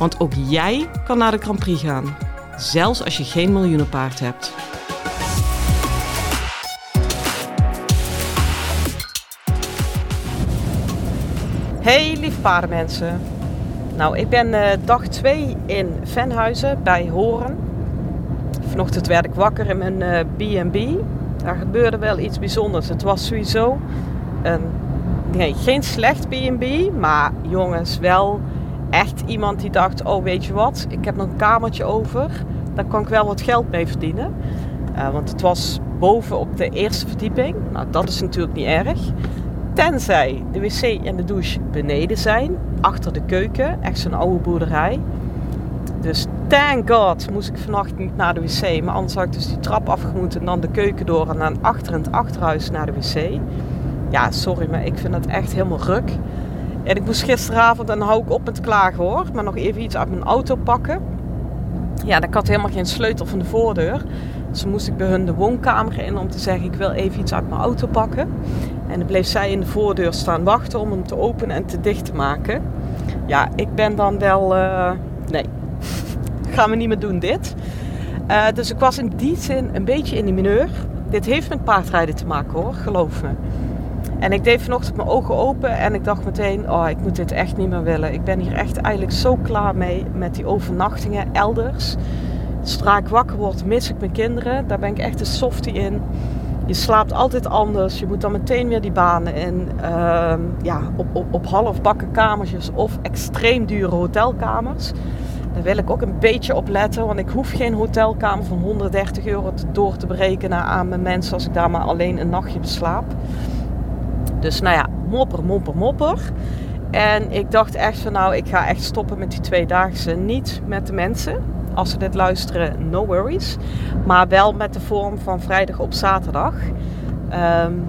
Want ook jij kan naar de Grand Prix gaan, zelfs als je geen miljoenenpaard hebt. Hey lieve paardenmensen. Nou, ik ben uh, dag 2 in Venhuizen bij Horen. Vanochtend werd ik wakker in mijn uh, B&B. Daar gebeurde wel iets bijzonders. Het was sowieso een, nee, geen slecht B&B, maar jongens, wel echt iemand die dacht, oh weet je wat, ik heb nog een kamertje over. Daar kan ik wel wat geld mee verdienen. Uh, want het was boven op de eerste verdieping. Nou, dat is natuurlijk niet erg. Tenzij de wc en de douche beneden zijn, achter de keuken, echt zo'n oude boerderij. Dus thank god moest ik vannacht niet naar de wc. Maar anders had ik dus die trap afgemoeten en dan de keuken door en dan achter in het achterhuis naar de wc. Ja, sorry, maar ik vind dat echt helemaal ruk. En ik moest gisteravond, en dan hou ik op met klagen hoor, maar nog even iets uit mijn auto pakken. Ja, ik had helemaal geen sleutel van de voordeur. Dus moest ik bij hun de woonkamer in om te zeggen: Ik wil even iets uit mijn auto pakken. En dan bleef zij in de voordeur staan wachten om hem te openen en te dicht te maken. Ja, ik ben dan wel. Uh, nee, gaan we niet meer doen dit. Uh, dus ik was in die zin een beetje in de mineur. Dit heeft met paardrijden te maken hoor, geloof me. En ik deed vanochtend mijn ogen open en ik dacht meteen, oh, ik moet dit echt niet meer willen. Ik ben hier echt eigenlijk zo klaar mee met die overnachtingen elders. Zodra ik wakker word, mis ik mijn kinderen. Daar ben ik echt een softie in. Je slaapt altijd anders. Je moet dan meteen weer die banen in. Uh, ja, op, op, op halfbakken kamertjes of extreem dure hotelkamers. Daar wil ik ook een beetje op letten. Want ik hoef geen hotelkamer van 130 euro door te berekenen aan mijn mensen als ik daar maar alleen een nachtje beslaap. Dus nou ja, mopper, mopper, mopper. En ik dacht echt van nou, ik ga echt stoppen met die tweedaagse. Niet met de mensen. Als ze dit luisteren, no worries. Maar wel met de vorm van vrijdag op zaterdag. Um,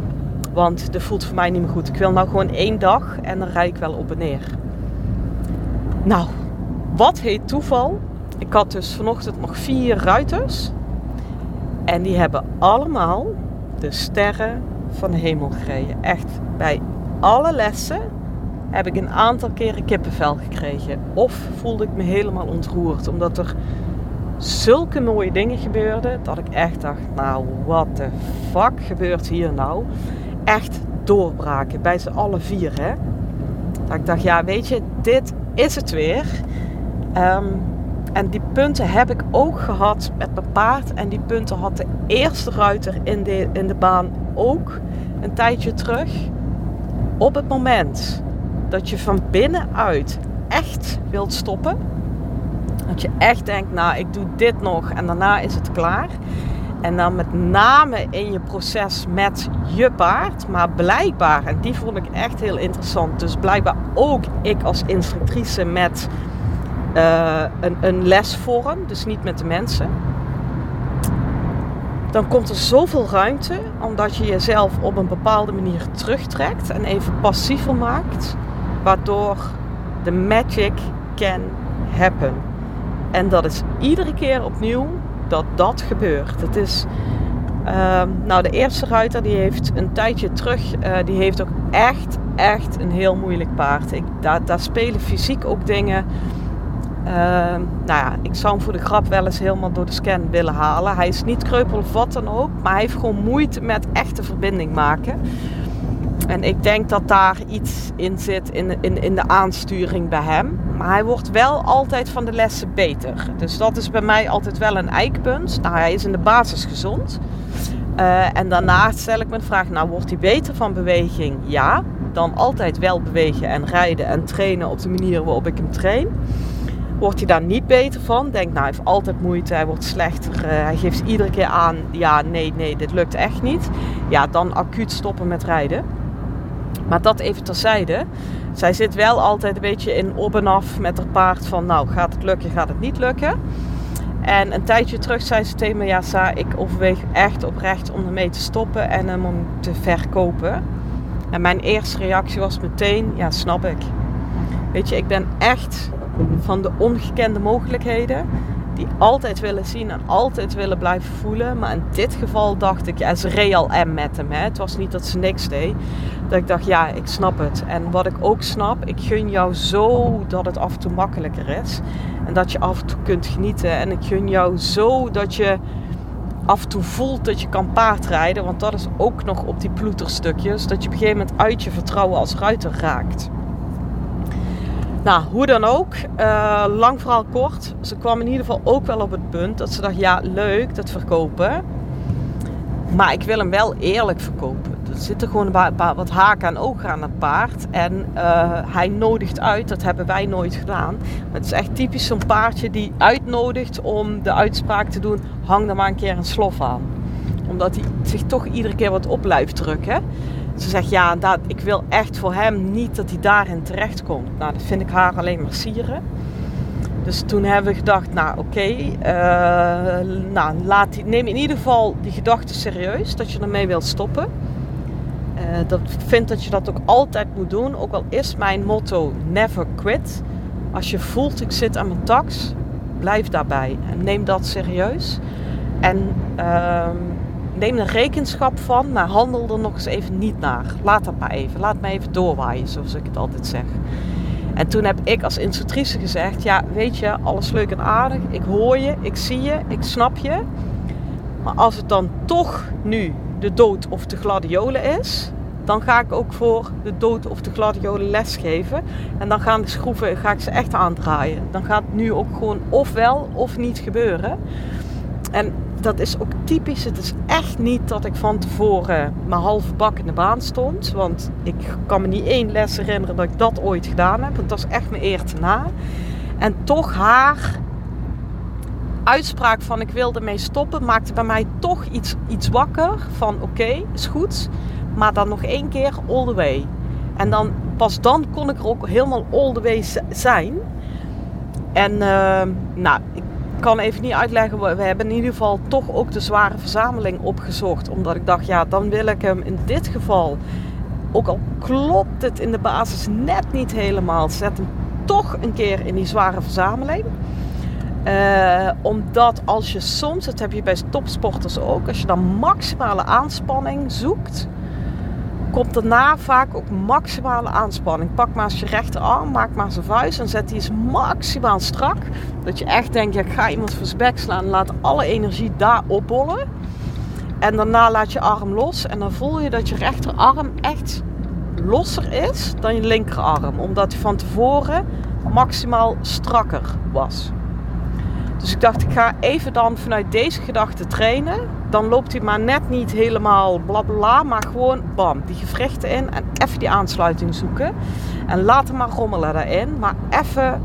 want dat voelt voor mij niet meer goed. Ik wil nou gewoon één dag en dan rijd ik wel op en neer. Nou, wat heet toeval? Ik had dus vanochtend nog vier ruiters. En die hebben allemaal de sterren van de hemel gereden. Echt bij alle lessen heb ik een aantal keren kippenvel gekregen. Of voelde ik me helemaal ontroerd. Omdat er zulke mooie dingen gebeurden. Dat ik echt dacht, nou what the fuck gebeurt hier nou? Echt doorbraken bij z'n alle vier hè. Dat ik dacht, ja weet je, dit is het weer. Um, en die punten heb ik ook gehad met mijn paard. En die punten had de eerste ruiter in de, in de baan ook een tijdje terug. Op het moment dat je van binnenuit echt wilt stoppen. Dat je echt denkt, nou ik doe dit nog en daarna is het klaar. En dan met name in je proces met je paard. Maar blijkbaar, en die vond ik echt heel interessant. Dus blijkbaar ook ik als instructrice met uh, een, een lesvorm. Dus niet met de mensen. Dan komt er zoveel ruimte omdat je jezelf op een bepaalde manier terugtrekt en even passiever maakt waardoor de magic can happen. En dat is iedere keer opnieuw dat dat gebeurt. Het is, uh, nou de eerste ruiter die heeft een tijdje terug, uh, die heeft ook echt, echt een heel moeilijk paard. Ik, daar spelen fysiek ook dingen. Uh, nou ja, ik zou hem voor de grap wel eens helemaal door de scan willen halen. Hij is niet kreupel of wat dan ook, maar hij heeft gewoon moeite met echte verbinding maken. En ik denk dat daar iets in zit in, in, in de aansturing bij hem. Maar hij wordt wel altijd van de lessen beter. Dus dat is bij mij altijd wel een eikpunt. Nou, hij is in de basis gezond. Uh, en daarna stel ik me de vraag, nou wordt hij beter van beweging? Ja, dan altijd wel bewegen en rijden en trainen op de manier waarop ik hem train. Wordt hij daar niet beter van? Denk, nou, hij heeft altijd moeite, hij wordt slechter. Uh, hij geeft iedere keer aan, ja, nee, nee, dit lukt echt niet. Ja, dan acuut stoppen met rijden. Maar dat even terzijde. Zij zit wel altijd een beetje in op en af met haar paard van nou gaat het lukken, gaat het niet lukken. En een tijdje terug zei ze tegen me, ja Sa, ik overweeg echt oprecht om ermee te stoppen en hem te verkopen. En mijn eerste reactie was meteen, ja snap ik. Weet je, ik ben echt van de ongekende mogelijkheden die altijd willen zien en altijd willen blijven voelen. Maar in dit geval dacht ik, ja, ze real M met hem. Hè. Het was niet dat ze niks deed. Dat ik dacht, ja, ik snap het. En wat ik ook snap, ik gun jou zo dat het af en toe makkelijker is. En dat je af en toe kunt genieten. En ik gun jou zo dat je af en toe voelt dat je kan paardrijden. Want dat is ook nog op die ploeterstukjes. Dat je op een gegeven moment uit je vertrouwen als ruiter raakt. Nou, hoe dan ook, uh, lang verhaal kort. Ze kwam in ieder geval ook wel op het punt dat ze dacht: ja, leuk dat verkopen. Maar ik wil hem wel eerlijk verkopen. Er zitten gewoon wat haken en ogen aan het paard. En uh, hij nodigt uit, dat hebben wij nooit gedaan. Het is echt typisch zo'n paardje die uitnodigt om de uitspraak te doen: hang er maar een keer een slof aan. Omdat hij zich toch iedere keer wat op blijft drukken. Ze zegt ja, dat, ik wil echt voor hem niet dat hij daarin terecht komt. Nou, dat vind ik haar alleen maar sieren. Dus toen hebben we gedacht, nou oké, uh, nou, neem in ieder geval die gedachte serieus dat je ermee wilt stoppen. Uh, dat vind dat je dat ook altijd moet doen. Ook al is mijn motto never quit. Als je voelt ik zit aan mijn tax, blijf daarbij en neem dat serieus. En uh, neem er rekenschap van, maar handel er nog eens even niet naar. Laat dat maar even. Laat me even doorwaaien, zoals ik het altijd zeg. En toen heb ik als instructrice gezegd: Ja, weet je, alles leuk en aardig. Ik hoor je, ik zie je, ik snap je. Maar als het dan toch nu de dood of de gladiolen is, dan ga ik ook voor de dood of de gladiolen lesgeven. En dan gaan de schroeven, ga ik ze echt aandraaien. Dan gaat het nu ook gewoon ofwel of niet gebeuren. En dat is ook typisch. Het is echt niet dat ik van tevoren mijn halve bak in de baan stond. Want ik kan me niet één les herinneren dat ik dat ooit gedaan heb. Want dat is echt mijn eer te na. En toch haar uitspraak van ik wil ermee stoppen maakte bij mij toch iets, iets wakker. Van oké, is goed. Maar dan nog één keer all the way. En dan, pas dan kon ik er ook helemaal all the way zijn. En uh, nou, kan even niet uitleggen. We hebben in ieder geval toch ook de zware verzameling opgezocht. Omdat ik dacht, ja, dan wil ik hem in dit geval, ook al klopt het in de basis net niet helemaal, zet hem toch een keer in die zware verzameling. Uh, omdat als je soms, dat heb je bij topsporters ook, als je dan maximale aanspanning zoekt, komt daarna vaak ook maximale aanspanning. Pak maar eens je rechterarm, maak maar zijn vuist en zet die eens maximaal strak. Dat je echt denkt, ja, ik ga iemand voor zijn bek slaan laat alle energie daar opbollen. En daarna laat je arm los en dan voel je dat je rechterarm echt losser is dan je linkerarm. Omdat hij van tevoren maximaal strakker was. Dus ik dacht, ik ga even dan vanuit deze gedachte trainen. Dan loopt hij maar net niet helemaal blabla, maar gewoon bam, die gewrichten in en even die aansluiting zoeken. En laat hem maar rommelen daarin, maar even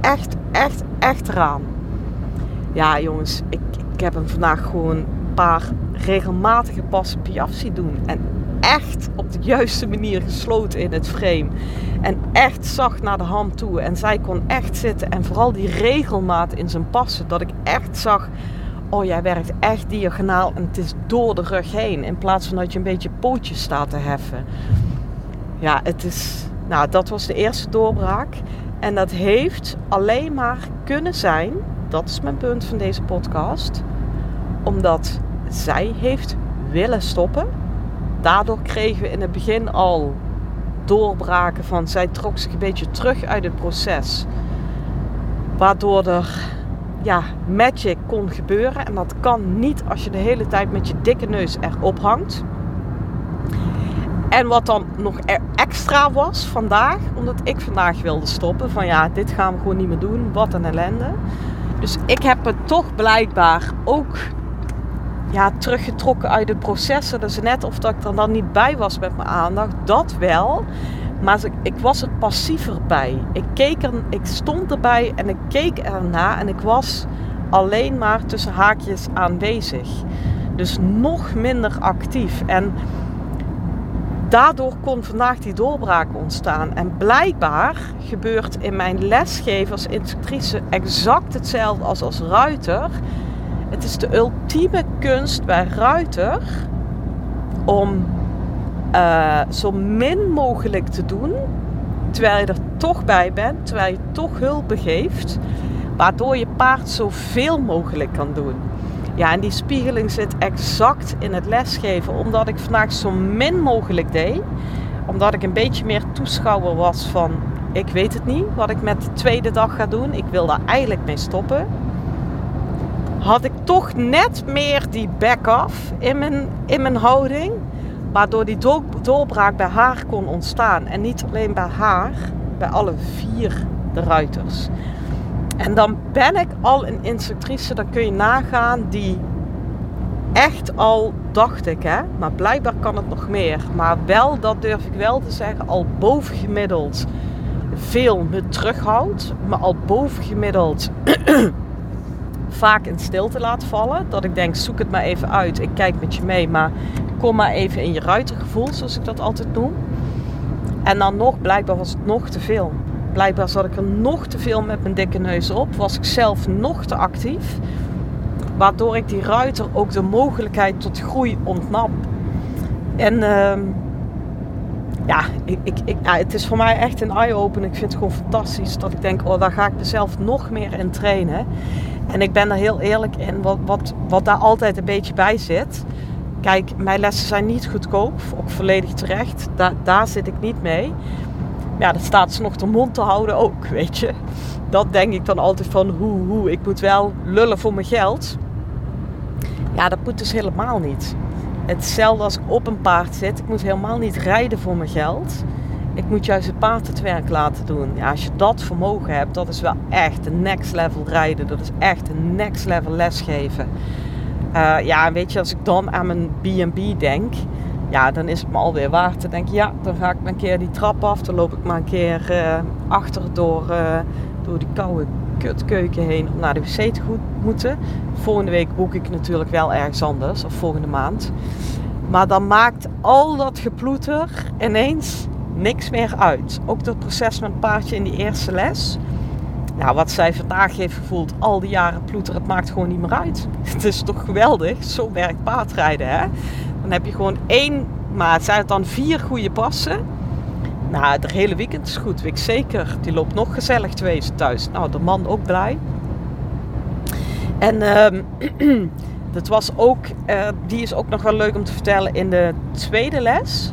echt, echt, echt eraan. Ja jongens, ik, ik heb hem vandaag gewoon een paar regelmatige passen piaf zien doen. En echt op de juiste manier gesloten in het frame. En echt zacht naar de hand toe. En zij kon echt zitten. En vooral die regelmaat in zijn passen. Dat ik echt zag. Oh, jij werkt echt diagonaal en het is door de rug heen. In plaats van dat je een beetje pootjes staat te heffen. Ja, het is. Nou, dat was de eerste doorbraak. En dat heeft alleen maar kunnen zijn. Dat is mijn punt van deze podcast. Omdat zij heeft willen stoppen daardoor kregen we in het begin al doorbraken van zij trok zich een beetje terug uit het proces. Waardoor er ja, magic kon gebeuren. En dat kan niet als je de hele tijd met je dikke neus erop hangt. En wat dan nog extra was vandaag, omdat ik vandaag wilde stoppen. Van ja, dit gaan we gewoon niet meer doen. Wat een ellende. Dus ik heb het toch blijkbaar ook ja, teruggetrokken uit het proces. Dat is net of dat ik er dan niet bij was met mijn aandacht. Dat wel. Maar ik was er passiever bij. Ik, keek er, ik stond erbij en ik keek erna en ik was alleen maar tussen haakjes aanwezig. Dus nog minder actief. En daardoor kon vandaag die doorbraak ontstaan. En blijkbaar gebeurt in mijn lesgeven als instructrice exact hetzelfde als als ruiter. Het is de ultieme kunst bij ruiter om uh, zo min mogelijk te doen, terwijl je er toch bij bent, terwijl je toch hulp begeeft, waardoor je paard zoveel mogelijk kan doen. Ja, en die spiegeling zit exact in het lesgeven, omdat ik vandaag zo min mogelijk deed, omdat ik een beetje meer toeschouwer was van ik weet het niet wat ik met de tweede dag ga doen. Ik wil daar eigenlijk mee stoppen. Had ik toch net meer die back-off in mijn, in mijn houding. Waardoor die doorbraak bij haar kon ontstaan. En niet alleen bij haar, bij alle vier de ruiters. En dan ben ik al een instructrice, dan kun je nagaan, die echt al, dacht ik hè, maar blijkbaar kan het nog meer. Maar wel, dat durf ik wel te zeggen, al bovengemiddeld veel me terughoudt. Maar al bovengemiddeld vaak in stilte laat vallen. Dat ik denk, zoek het maar even uit. Ik kijk met je mee, maar kom maar even in je ruitergevoel, zoals ik dat altijd noem. En dan nog, blijkbaar was het nog te veel. Blijkbaar zat ik er nog te veel met mijn dikke neus op. Was ik zelf nog te actief. Waardoor ik die ruiter ook de mogelijkheid tot groei ontnam. En uh, ja, ik, ik, ik, ja, het is voor mij echt een eye-opener. Ik vind het gewoon fantastisch. Dat ik denk, oh, daar ga ik mezelf nog meer in trainen. En ik ben er heel eerlijk in. Wat, wat, wat daar altijd een beetje bij zit. Kijk, mijn lessen zijn niet goedkoop. Ook volledig terecht. Da daar zit ik niet mee ja, dat staat ze nog de mond te houden ook, weet je. Dat denk ik dan altijd van, hoe, hoe, ik moet wel lullen voor mijn geld. Ja, dat moet dus helemaal niet. Hetzelfde als ik op een paard zit. Ik moet helemaal niet rijden voor mijn geld. Ik moet juist het paard het werk laten doen. Ja, als je dat vermogen hebt, dat is wel echt een next level rijden. Dat is echt een next level lesgeven. Uh, ja, weet je, als ik dan aan mijn B&B denk ja, dan is het me alweer waard. te denken ja, dan ga ik maar een keer die trap af. Dan loop ik maar een keer uh, achter door, uh, door die koude kutkeuken heen om naar de wc te moeten. Volgende week boek ik natuurlijk wel ergens anders, of volgende maand. Maar dan maakt al dat geploeter ineens niks meer uit. Ook dat proces met het paardje in die eerste les. Nou, wat zij vandaag heeft gevoeld, al die jaren ploeter, het maakt gewoon niet meer uit. Het is toch geweldig, zo werkt paardrijden, hè? Dan heb je gewoon één maat. Zijn het dan vier goede passen? Nou, het hele weekend is goed, weet ik zeker. Die loopt nog gezellig twee thuis. Nou, de man ook blij. En uh, dat was ook, uh, die is ook nog wel leuk om te vertellen in de tweede les.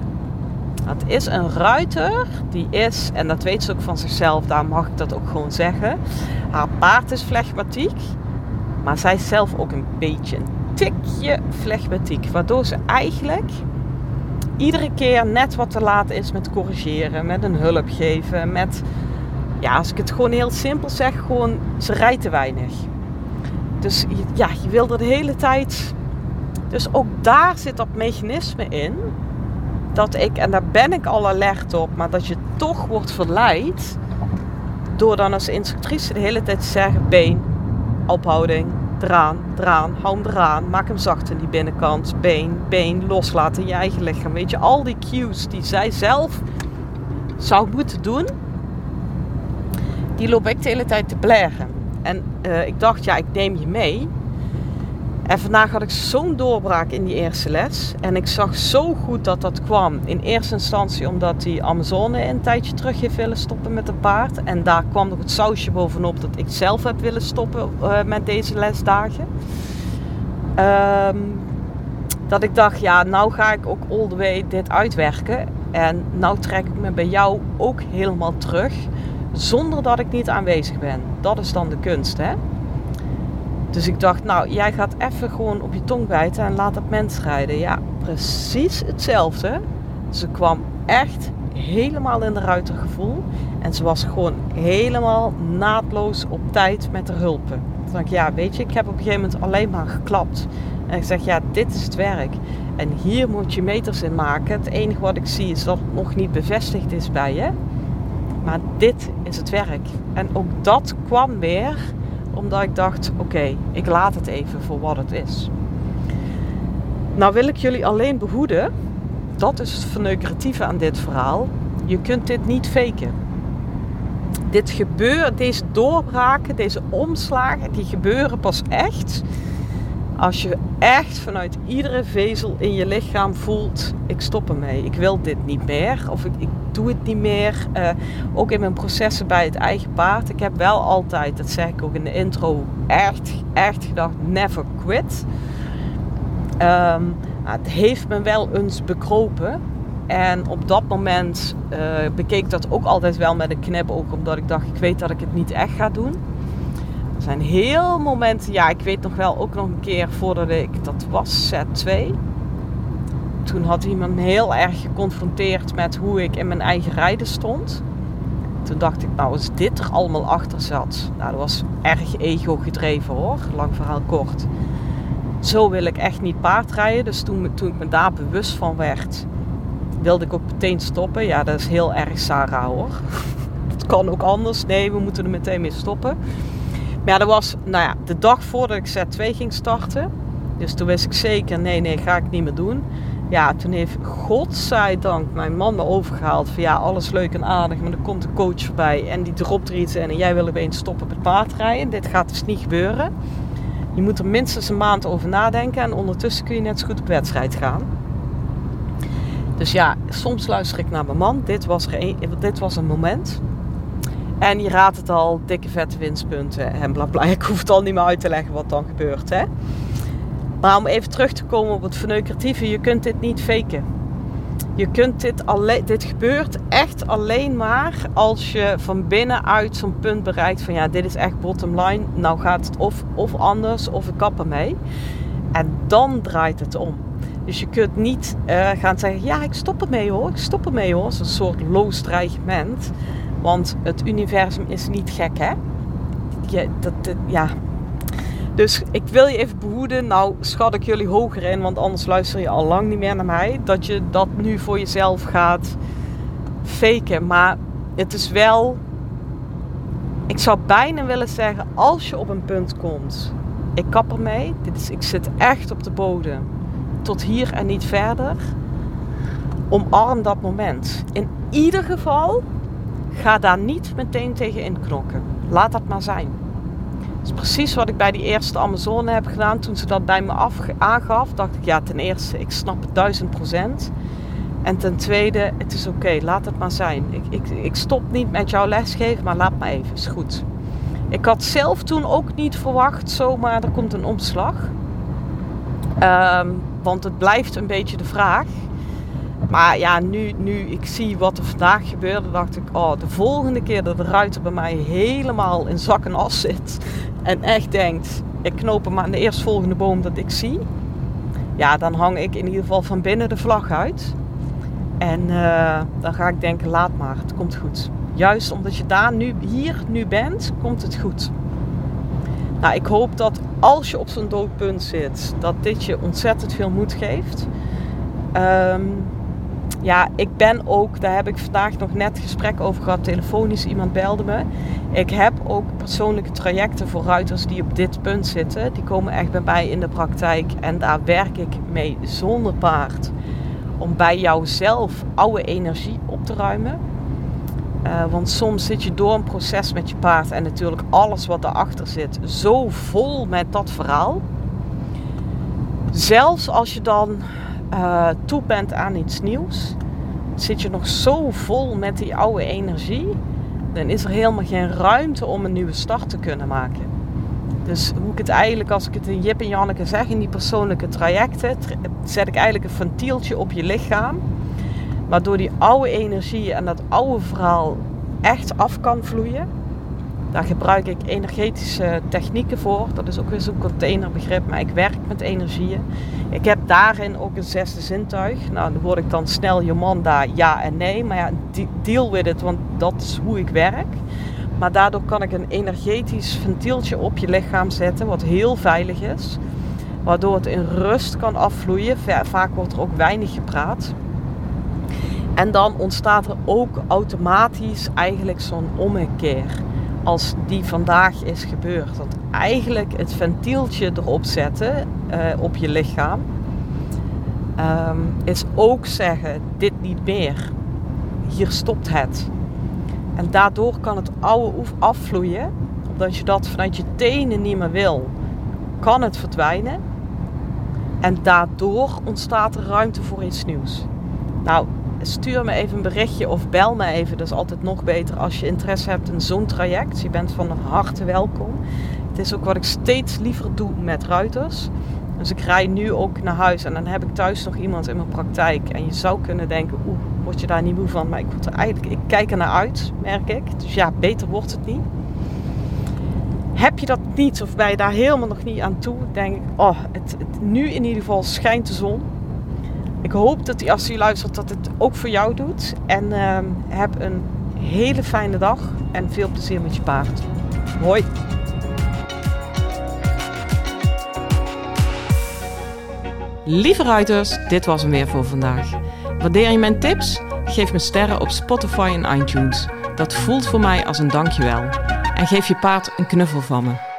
Het is een ruiter, die is, en dat weet ze ook van zichzelf, daar mag ik dat ook gewoon zeggen. Haar paard is flegmatiek, maar zij is zelf ook een beetje een tikje flegmatiek. Waardoor ze eigenlijk iedere keer net wat te laat is met corrigeren, met een hulp geven, met, ja, als ik het gewoon heel simpel zeg, gewoon ze rijdt te weinig. Dus ja, je wil er de hele tijd. Dus ook daar zit dat mechanisme in. Dat ik, en daar ben ik al alert op, maar dat je toch wordt verleid. Door dan als instructrice de hele tijd te zeggen: been, ophouding, draan, draan, hou hem eraan, maak hem zacht in die binnenkant, been, been, loslaten in je eigen lichaam. Weet je, al die cues die zij zelf zou moeten doen, die loop ik de hele tijd te blaren. En uh, ik dacht, ja, ik neem je mee. En vandaag had ik zo'n doorbraak in die eerste les. En ik zag zo goed dat dat kwam. In eerste instantie omdat die Amazone een tijdje terug heeft willen stoppen met een paard. En daar kwam nog het sausje bovenop dat ik zelf heb willen stoppen uh, met deze lesdagen. Um, dat ik dacht, ja, nou ga ik ook all the way dit uitwerken. En nou trek ik me bij jou ook helemaal terug. Zonder dat ik niet aanwezig ben. Dat is dan de kunst, hè? Dus ik dacht, nou, jij gaat even gewoon op je tong bijten en laat dat mens rijden. Ja, precies hetzelfde. Ze kwam echt helemaal in de ruitergevoel. En ze was gewoon helemaal naadloos op tijd met de hulpen. Toen dacht ik, ja, weet je, ik heb op een gegeven moment alleen maar geklapt. En ik zeg, ja, dit is het werk. En hier moet je meters in maken. Het enige wat ik zie is dat het nog niet bevestigd is bij je. Maar dit is het werk. En ook dat kwam weer omdat ik dacht, oké, ik laat het even voor wat het is. Nou wil ik jullie alleen behoeden dat is het verneukeratieve aan dit verhaal. Je kunt dit niet faken. Dit gebeurt, deze doorbraken, deze omslagen, die gebeuren pas echt als je echt vanuit iedere vezel in je lichaam voelt: ik stop ermee, ik wil dit niet meer of ik, ik doe het niet meer. Uh, ook in mijn processen bij het eigen paard. Ik heb wel altijd, dat zeg ik ook in de intro, echt, echt gedacht: never quit. Um, het heeft me wel eens bekropen. En op dat moment uh, bekeek dat ook altijd wel met een knipoog, omdat ik dacht: ik weet dat ik het niet echt ga doen. Er zijn heel momenten, ja, ik weet nog wel ook nog een keer voordat ik, dat was set 2. Toen had iemand heel erg geconfronteerd met hoe ik in mijn eigen rijden stond. Toen dacht ik, nou, als dit er allemaal achter zat. Nou, dat was erg ego gedreven hoor, lang verhaal kort. Zo wil ik echt niet paardrijden. Dus toen, toen ik me daar bewust van werd, wilde ik ook meteen stoppen. Ja, dat is heel erg Sarah hoor. Het kan ook anders. Nee, we moeten er meteen mee stoppen. Maar dat was nou ja, de dag voordat ik set 2 ging starten. Dus toen wist ik zeker, nee, nee, ga ik niet meer doen. Ja, toen heeft godzijdank mijn man me overgehaald van ja, alles leuk en aardig, maar er komt een coach voorbij en die dropt er iets in en jij wil opeens stoppen met paardrijden. Dit gaat dus niet gebeuren. Je moet er minstens een maand over nadenken en ondertussen kun je net zo goed op wedstrijd gaan. Dus ja, soms luister ik naar mijn man. Dit was, een, dit was een moment. En je raadt het al, dikke vette winstpunten en bla bla. Ik hoef het al niet meer uit te leggen wat dan gebeurt. Hè? Maar om even terug te komen op het verneukeratieve, je kunt dit niet faken. Je kunt dit alleen, dit gebeurt echt alleen maar als je van binnenuit zo'n punt bereikt van ja, dit is echt bottom line. Nou gaat het of, of anders of ik kap ermee. En dan draait het om. Dus je kunt niet uh, gaan zeggen, ja, ik stop ermee hoor, ik stop ermee hoor. Dat is een soort loos dreigement. Want het universum is niet gek, hè? Je, dat, ja. Dus ik wil je even behoeden. Nou, schat ik jullie hoger in, want anders luister je al lang niet meer naar mij. Dat je dat nu voor jezelf gaat faken. Maar het is wel. Ik zou bijna willen zeggen, als je op een punt komt. Ik kap ermee. Dit is, ik zit echt op de bodem. Tot hier en niet verder. Omarm dat moment. In ieder geval Ga daar niet meteen tegen in knokken. Laat dat maar zijn. Dat is precies wat ik bij die eerste Amazone heb gedaan. Toen ze dat bij me af, aangaf, dacht ik, ja, ten eerste, ik snap het duizend procent. En ten tweede, het is oké, laat het maar zijn. Ik, ik, ik stop niet met jouw lesgeven, maar laat maar even, is goed. Ik had zelf toen ook niet verwacht, zomaar, er komt een omslag. Um, want het blijft een beetje de vraag. Maar ja, nu, nu ik zie wat er vandaag gebeurde, dacht ik, oh, de volgende keer dat de ruiter bij mij helemaal in zak en as zit en echt denkt, ik knoop hem aan de eerstvolgende boom dat ik zie, ja, dan hang ik in ieder geval van binnen de vlag uit. En uh, dan ga ik denken, laat maar, het komt goed. Juist omdat je daar nu, hier nu bent, komt het goed. Nou, ik hoop dat als je op zo'n doodpunt zit, dat dit je ontzettend veel moed geeft. Um, ja, ik ben ook, daar heb ik vandaag nog net gesprek over gehad, telefonisch, iemand belde me. Ik heb ook persoonlijke trajecten voor ruiters die op dit punt zitten. Die komen echt bij mij in de praktijk en daar werk ik mee zonder paard. Om bij jouzelf oude energie op te ruimen. Uh, want soms zit je door een proces met je paard en natuurlijk alles wat erachter zit, zo vol met dat verhaal. Zelfs als je dan uh, toe bent aan iets nieuws, zit je nog zo vol met die oude energie, dan is er helemaal geen ruimte om een nieuwe start te kunnen maken. Dus hoe ik het eigenlijk, als ik het in Jip en Janneke zeg, in die persoonlijke trajecten, zet ik eigenlijk een ventieltje op je lichaam. Waardoor die oude energie en dat oude verhaal echt af kan vloeien. Daar gebruik ik energetische technieken voor. Dat is ook weer zo'n containerbegrip, maar ik werk met energieën. Ik heb daarin ook een zesde zintuig. Nou, dan word ik dan snel Jomanda, ja en nee. Maar ja, deal with it, want dat is hoe ik werk. Maar daardoor kan ik een energetisch ventieltje op je lichaam zetten, wat heel veilig is. Waardoor het in rust kan afvloeien. Vaak wordt er ook weinig gepraat. En dan ontstaat er ook automatisch eigenlijk zo'n ommekeer als die vandaag is gebeurd. Dat eigenlijk het ventieltje erop zetten uh, op je lichaam. Ehm, is ook zeggen, dit niet meer. Hier stopt het. En daardoor kan het oude oef afvloeien. Omdat je dat vanuit je tenen niet meer wil, kan het verdwijnen. En daardoor ontstaat er ruimte voor iets nieuws. Nou, stuur me even een berichtje of bel me even. Dat is altijd nog beter als je interesse hebt in zo'n traject. Je bent van harte welkom. Het is ook wat ik steeds liever doe met ruiters. Dus ik rij nu ook naar huis en dan heb ik thuis nog iemand in mijn praktijk. En je zou kunnen denken, oeh, word je daar niet moe van? Maar ik, word er eigenlijk, ik kijk er naar uit, merk ik. Dus ja, beter wordt het niet. Heb je dat niet of ben je daar helemaal nog niet aan toe? Denk ik, oh, het, nu in ieder geval schijnt de zon. Ik hoop dat die, als je luistert dat het ook voor jou doet. En uh, heb een hele fijne dag en veel plezier met je paard. Hoi! Lieve ruiters, dit was hem weer voor vandaag. Waardeer je mijn tips? Geef me sterren op Spotify en iTunes. Dat voelt voor mij als een dankjewel. En geef je paard een knuffel van me.